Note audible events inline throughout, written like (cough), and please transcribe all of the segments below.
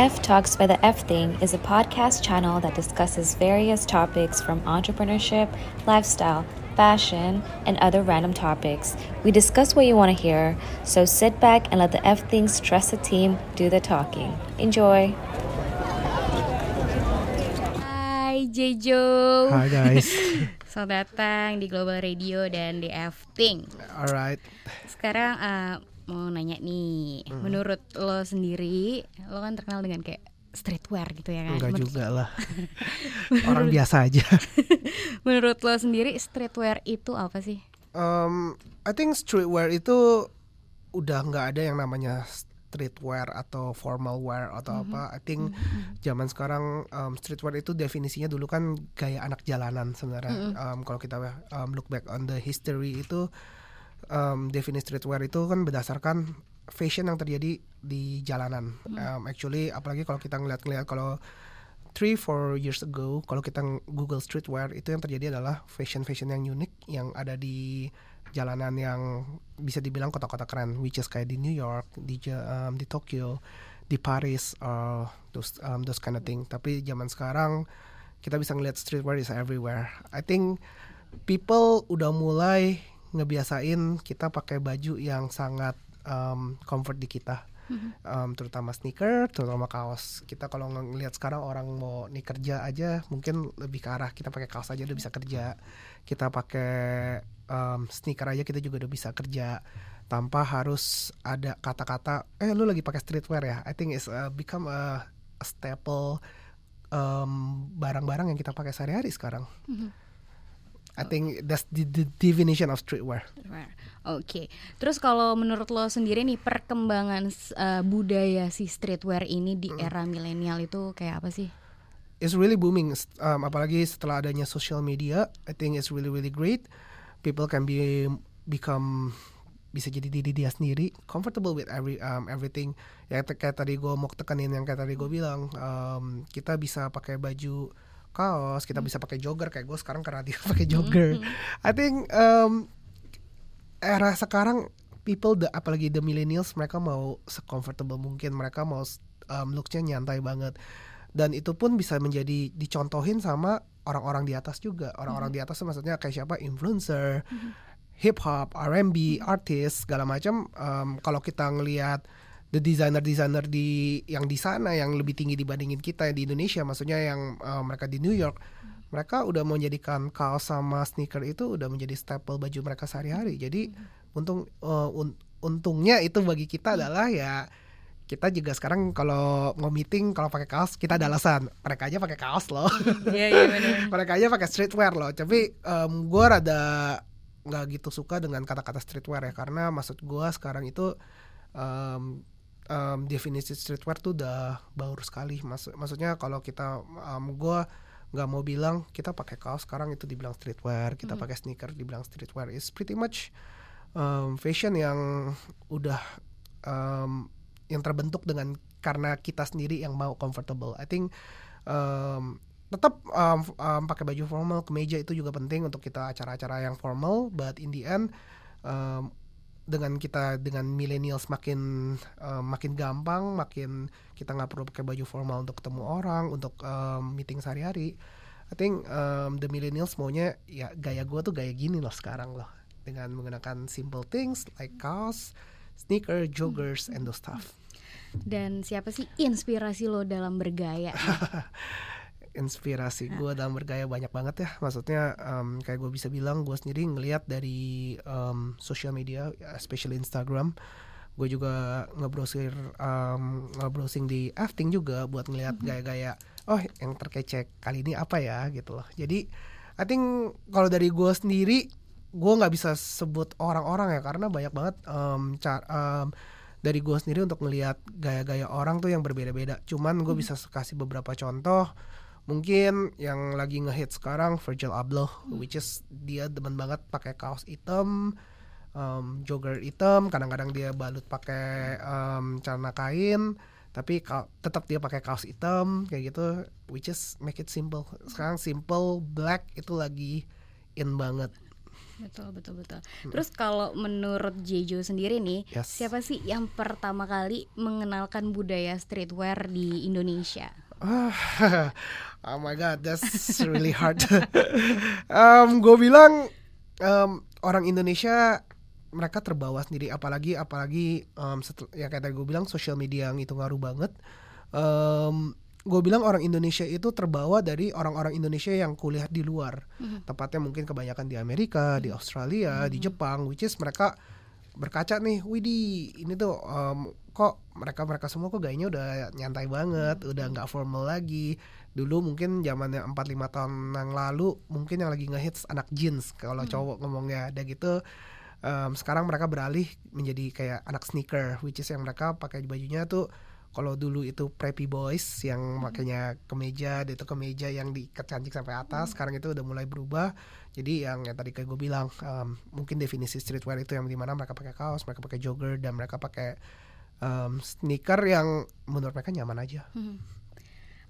F Talks by the F Thing is a podcast channel that discusses various topics from entrepreneurship, lifestyle, fashion, and other random topics. We discuss what you want to hear, so sit back and let the F Thing's trusted team do the talking. Enjoy! Hai Jejo Hi guys. (laughs) Selamat datang di Global Radio dan di F Thing Alright. Sekarang eh, mau nanya nih Hmm. Menurut lo sendiri Lo kan terkenal dengan kayak streetwear gitu ya kan Enggak Menurut- juga lah. (laughs) Orang biasa aja. (laughs) Menurut lo sendiri streetwear itu apa sih? Um, I think streetwear itu udah nggak ada yang namanya streetwear atau formal wear atau apa. I think zaman sekarang um, streetwear itu definisinya dulu kan gaya anak jalanan sebenarnya. Um, kalau kita um, look back on the history itu um, definisi streetwear itu kan berdasarkan fashion yang terjadi di jalanan. Um, actually apalagi kalau kita ngeliat-ngeliat kalau three four years ago kalau kita Google streetwear itu yang terjadi adalah fashion fashion yang unik yang ada di jalanan yang bisa dibilang kota-kota keren which is kayak di New York di um, di Tokyo di Paris uh, those um, those kind of thing. Tapi zaman sekarang kita bisa ngeliat streetwear is everywhere. I think people udah mulai ngebiasain kita pakai baju yang sangat um, comfort di kita um, terutama sneaker, terutama kaos. Kita kalau ng- ngelihat sekarang orang mau nih kerja aja, mungkin lebih ke arah kita pakai kaos aja udah bisa kerja. Kita pakai um, sneaker aja kita juga udah bisa kerja tanpa harus ada kata-kata, eh lu lagi pakai streetwear ya. I think it's uh, become a, a staple um, barang-barang yang kita pakai sehari-hari sekarang. I think that's the, the definition of streetwear. Oke Terus kalau menurut lo sendiri nih Perkembangan eh, budaya si streetwear ini di Hmm. era milenial itu kayak apa sih? it's really booming um, apalagi setelah adanya social media I think it's really really great people can be become bisa jadi diri dia sendiri comfortable with every um, everything ya kayak tadi gue mau tekanin yang kayak tadi gue bilang um, kita bisa pakai baju kaos kita bisa pakai jogger kayak gue sekarang karena dia (laughs) pakai jogger. I think um, era sekarang people the, apalagi the millennials mereka mau se-comfortable mungkin mereka mau um, looksnya nyantai banget. Dan itu pun bisa menjadi dicontohin sama orang-orang di atas juga. Orang-orang di atas maksudnya kayak siapa? Influencer hip hop R&B artis segala macam. Um, kalau kita ngelihat the designer designer di yang di sana yang lebih tinggi dibandingin kita di Indonesia maksudnya yang uh, mereka di New York mereka udah menjadikan kaos sama sneaker itu udah menjadi staple baju mereka sehari-hari. Jadi untung uh, un- untungnya itu bagi kita adalah ya kita juga sekarang kalau mau meeting kalau pakai kaos kita ada alasan. Mereka aja pakai kaos loh. (laughs) Iya iya benar. (laughs) mereka aja pakai streetwear loh. Tapi em, gue rada nggak gitu suka dengan kata-kata streetwear ya karena maksud gue sekarang itu em, em, definisi streetwear tuh udah baru sekali. Maksud, maksudnya kalau kita gue nggak mau bilang kita pakai kaos sekarang itu dibilang streetwear kita pakai sneaker dibilang streetwear. Is pretty much em, fashion yang udah em, yang terbentuk dengan karena kita sendiri yang mau comfortable. I think em, tetap um, um, pakai baju formal kemeja itu juga penting untuk kita acara-acara yang formal but in the end um, dengan kita dengan millennials makin um, makin gampang makin kita nggak perlu pakai baju formal untuk ketemu orang untuk um, meeting sehari-hari I think um, the millennials maunya ya gaya gue tuh gaya gini loh sekarang loh dengan menggunakan simple things like kaos sneaker joggers and those stuff Dan siapa sih inspirasi lo dalam bergaya? (laughs) inspirasi gue dalam bergaya banyak banget ya. Maksudnya em, kayak gue bisa bilang gue sendiri ngelihat dari em, social media especially Instagram. Gue juga ngebrowsing em, ngebrowsing di Afting juga buat ngelihat gaya-gaya oh yang terkece kali ini apa ya? gitu loh. Jadi I think kalau dari gue sendiri gue nggak bisa sebut orang-orang ya karena banyak banget em, ca- em, dari gue sendiri untuk ngelihat gaya-gaya orang tuh yang berbeda-beda. Cuman gue bisa kasih beberapa contoh mungkin yang lagi ngehit sekarang Virgil Abloh which is dia demen banget pakai kaos hitam um, jogger hitam kadang-kadang dia balut pakai um, celana kain tapi tetap dia pakai kaos hitam kayak gitu which is make it simple sekarang simple black itu lagi in banget Betul betul betul. Terus kalau menurut Jejo sendiri nih, Yes. siapa sih yang pertama kali mengenalkan budaya streetwear di Indonesia? (laughs) Oh my god, that's really hard. (laughs) um, gue bilang um, orang Indonesia mereka terbawa sendiri, apalagi apalagi um, setel- ya kayak tadi gue bilang sosial media yang itu ngaruh banget. Um, gue bilang orang Indonesia itu terbawa dari orang-orang Indonesia yang kuliah di luar, tepatnya mungkin kebanyakan di Amerika, di Australia, di Jepang, which is mereka berkaca nih, widih ini tuh um, kok mereka mereka semua kok gayanya udah nyantai banget, udah nggak formal lagi. Dulu mungkin zamannya 4-5 tahun yang lalu mungkin yang lagi ngehits anak jeans kalau cowok ngomongnya ada gitu. Um, sekarang mereka beralih menjadi kayak anak sneaker, which is yang mereka pakai bajunya tuh kalau dulu itu preppy boys yang makanya kemeja, dia itu kemeja yang diikat cantik sampai atas. Sekarang itu udah mulai berubah. Jadi yang, yang tadi kayak gue bilang, um, mungkin definisi streetwear itu yang di mana mereka pakai kaos, mereka pakai jogger dan mereka pakai um, sneaker yang menurut mereka nyaman aja.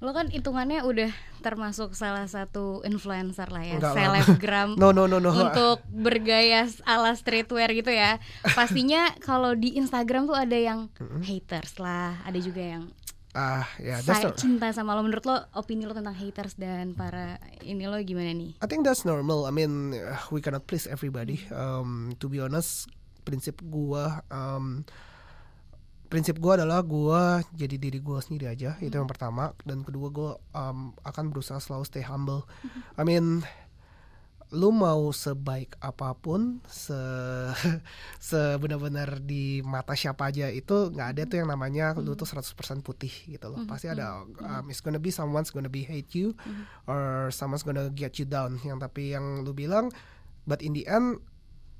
Lo kan hitungannya udah termasuk salah satu influencer lah ya, Enggak selebgram (laughs) No no no no. untuk bergaya ala streetwear gitu ya. Pastinya kalau di Instagram tuh ada yang haters lah, ada juga yang Ah ya, that's saya cinta sama lo. Menurut lo opini lo tentang haters dan para ini lo gimana nih? I think that's normal. I mean, we cannot please everybody. Um, to be honest, prinsip gua, um, prinsip gua adalah gua jadi diri gua sendiri aja. Itu yang pertama. Dan kedua gua um, akan berusaha selalu stay humble. I mean, lu mau sebaik apa pun, se (laughs) sebenar-benar di mata siapa aja itu nggak ada tuh yang namanya lu tuh 100% putih gitu loh. Pasti ada um, it's gonna be someone's gonna be hate you or someone's gonna get you down. Yang tapi yang lu bilang but in the end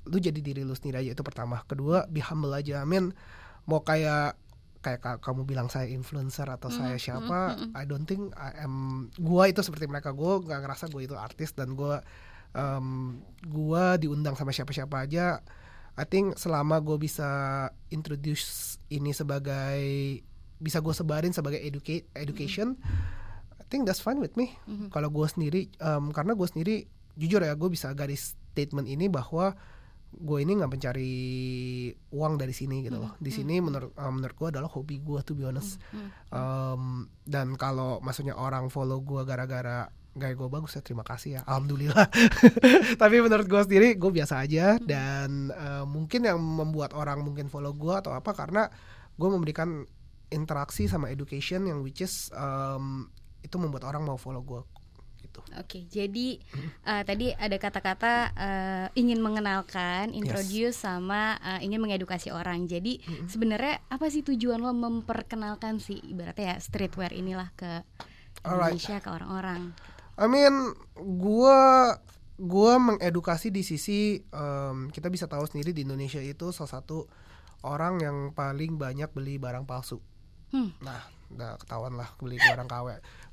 lu jadi diri lu sendiri aja itu pertama. Kedua be humble aja. I mean mau kayak kayak ka- kamu bilang saya influencer atau saya siapa, I don't think I am gua itu seperti mereka. Gua nggak ngerasa gue itu artis dan gua um, gua diundang sama siapa-siapa aja. I think selama gue bisa introduce ini sebagai bisa gue sebarin sebagai educate education, I think that's fine with me. Kalau gue sendiri, um, karena gue sendiri jujur ya gue bisa garis statement ini bahwa gue ini nggak mencari uang dari sini gitu loh. Di sini menurut um, menurut gue adalah hobi gue to be honest. Um, dan kalau maksudnya orang follow gue gara-gara gaya gue bagus ya terima kasih ya. Alhamdulillah. (laughs) Tapi menurut gue sendiri gue biasa aja. Dan uh, mungkin yang membuat orang mungkin follow gue atau apa karena gue memberikan interaksi sama education yang which is um, itu membuat orang mau follow gue gitu Oke, jadi eh, tadi ada kata-kata eh, ingin mengenalkan, introduce sama eh, ingin mengedukasi orang. Jadi sebenarnya apa sih tujuan lo memperkenalkan sih ibaratnya ya streetwear inilah ke Alright. Indonesia ke orang-orang. I mean, gua gua mengedukasi di sisi em, kita bisa tahu sendiri di Indonesia itu salah satu orang yang paling banyak beli barang palsu. Hmm. Nah, udah ketahuan lah beli barang KW.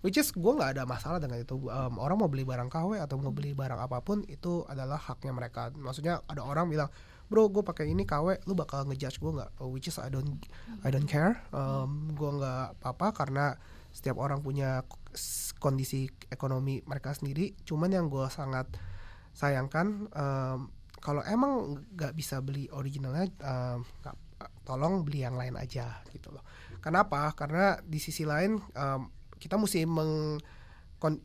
Which is gua nggak ada masalah dengan itu. Em, orang mau beli barang KW atau mau beli barang apa pun itu adalah haknya mereka. Maksudnya ada orang bilang, bro, gue pakai ini KW, lu bakal ngejudge gue nggak? Which is I don't I don't care. Em, gua nggak apa-apa karena setiap orang punya kondisi ekonomi mereka sendiri. Cuman yang gue sangat sayangkan em, kalau emang nggak bisa beli originalnya, nggak- tolong beli yang lain aja gitu loh. Kenapa? Karena di sisi lain em, kita mesti meng,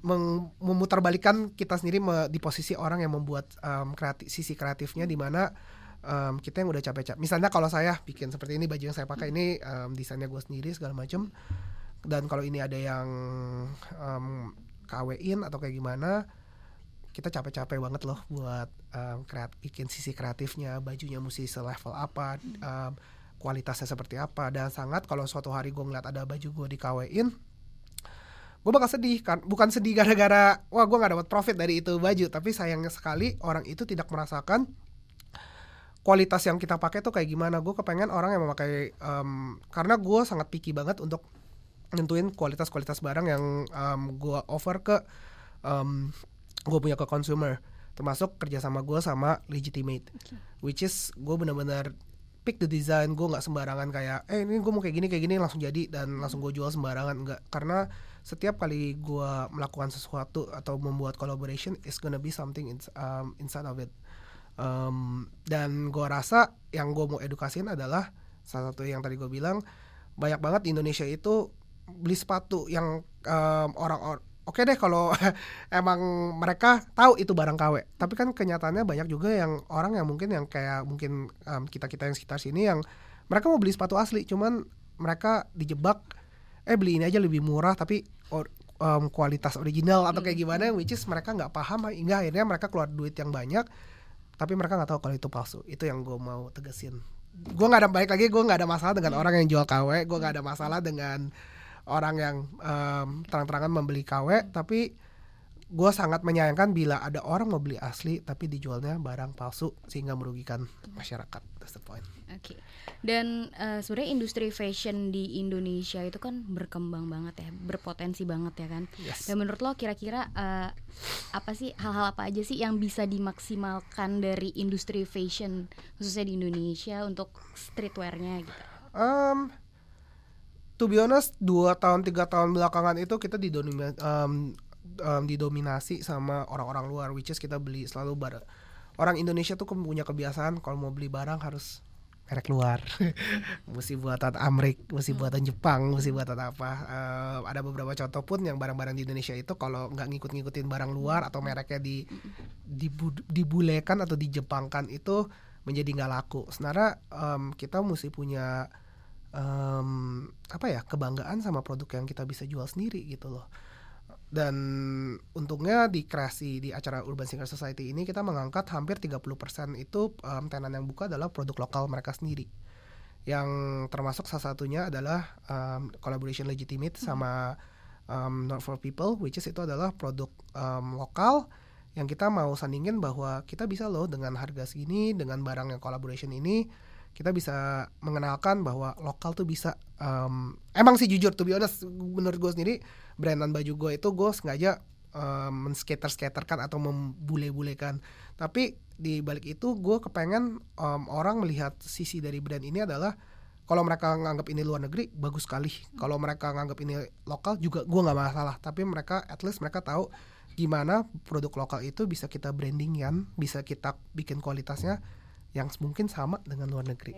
meng- memutarbalikan kita sendiri me- di posisi orang yang membuat em, kreatif, sisi kreatifnya di mana em, kita yang udah capek-capek. Misalnya kalau saya bikin seperti ini baju yang saya pakai ini em, desainnya gue sendiri segala macam. Dan kalau ini ada yang em, KW-in atau kayak gimana, kita capek-capek banget loh buat em, kreat bikin sisi kreatifnya, bajunya mesti selevel apa, em, kualitasnya seperti apa. Dan sangat kalau suatu hari gue ngeliat ada baju gue di KW-in, gue bakal sedih kan. Bukan sedih gara-gara wah gue nggak dapat profit dari itu baju. Tapi sayangnya sekali orang itu tidak merasakan kualitas yang kita pakai tuh kayak gimana. Gue kepengen orang yang memakai em, karena gue sangat picky banget untuk nentuin kualitas-kualitas barang yang em, gue offer ke gue punya ke consumer. Termasuk kerjasama gue sama legitimate which is gue bener-bener pick the design gue nggak sembarangan kayak eh ini gue mau kayak gini kayak gini langsung jadi dan langsung gue jual sembarangan enggak karena setiap kali gue melakukan sesuatu atau membuat collaboration is gonna be something in, um, inside of it. Um, dan gue rasa yang gue mau edukasiin adalah salah satu yang tadi gue bilang banyak banget di Indonesia itu beli sepatu yang um, orang or oke deh kalau (laughs) emang mereka tahu itu barang KW tapi kan kenyataannya banyak juga yang orang yang mungkin yang kayak mungkin um, kita kita yang sekitar sini yang mereka mau beli sepatu asli cuman mereka dijebak eh beli ini aja lebih murah tapi or, um, kualitas original atau kayak gimana which is mereka nggak paham hingga akhirnya mereka keluar duit yang banyak tapi mereka nggak tahu kalau itu palsu. Itu yang gue mau tegesin. Gue nggak ada baik lagi gue nggak ada masalah dengan orang yang jual KW gue nggak ada masalah dengan orang yang um, terang-terangan membeli KW tapi gue sangat menyayangkan bila ada orang mau beli asli tapi dijualnya barang palsu sehingga merugikan masyarakat that's the point Oke. Okay. Dan uh, sebenarnya industri fashion di Indonesia itu kan berkembang banget ya, berpotensi banget ya kan. Yes. Dan menurut lo kira-kira uh, apa sih hal-hal apa aja sih yang bisa dimaksimalkan dari industri fashion khususnya di Indonesia untuk streetwearnya gitu? Um, to be honest, dua tahun tiga tahun belakangan itu kita didominasi, um, um, didominasi sama orang-orang luar, which is kita beli selalu barang. Orang Indonesia tuh punya kebiasaan kalau mau beli barang harus merek luar (laughs) mesti buatan Amrik mesti hmm. buatan Jepang mesti buatan apa uh, ada beberapa contoh pun yang barang-barang di Indonesia itu kalau nggak ngikut-ngikutin barang luar atau mereknya di dibu, dibulekan atau dijepangkan itu menjadi nggak laku sebenarnya um, kita mesti punya um, apa ya kebanggaan sama produk yang kita bisa jual sendiri gitu loh dan untungnya di kreasi di acara Urban Singer Society ini kita mengangkat hampir 30% itu um, tenan yang buka adalah produk lokal mereka sendiri. Yang termasuk salah satunya adalah um, collaboration legitimate hmm. sama um, Not for People which is itu adalah produk um, lokal yang kita mau sandingin bahwa kita bisa loh dengan harga segini dengan barang yang collaboration ini kita bisa mengenalkan bahwa lokal tuh bisa um, emang sih jujur tuh honest menurut gue sendiri brandan baju gue itu gue sengaja um, menskater skaterkan atau membule-bulekan. Tapi di balik itu gue kepengen um, orang melihat sisi dari brand ini adalah kalau mereka nganggap ini luar negeri bagus sekali. Kalau mereka nganggap ini lokal juga gue nggak masalah. Tapi mereka at least mereka tahu gimana produk lokal itu bisa kita brandingkan bisa kita bikin kualitasnya yang mungkin sama dengan luar negeri.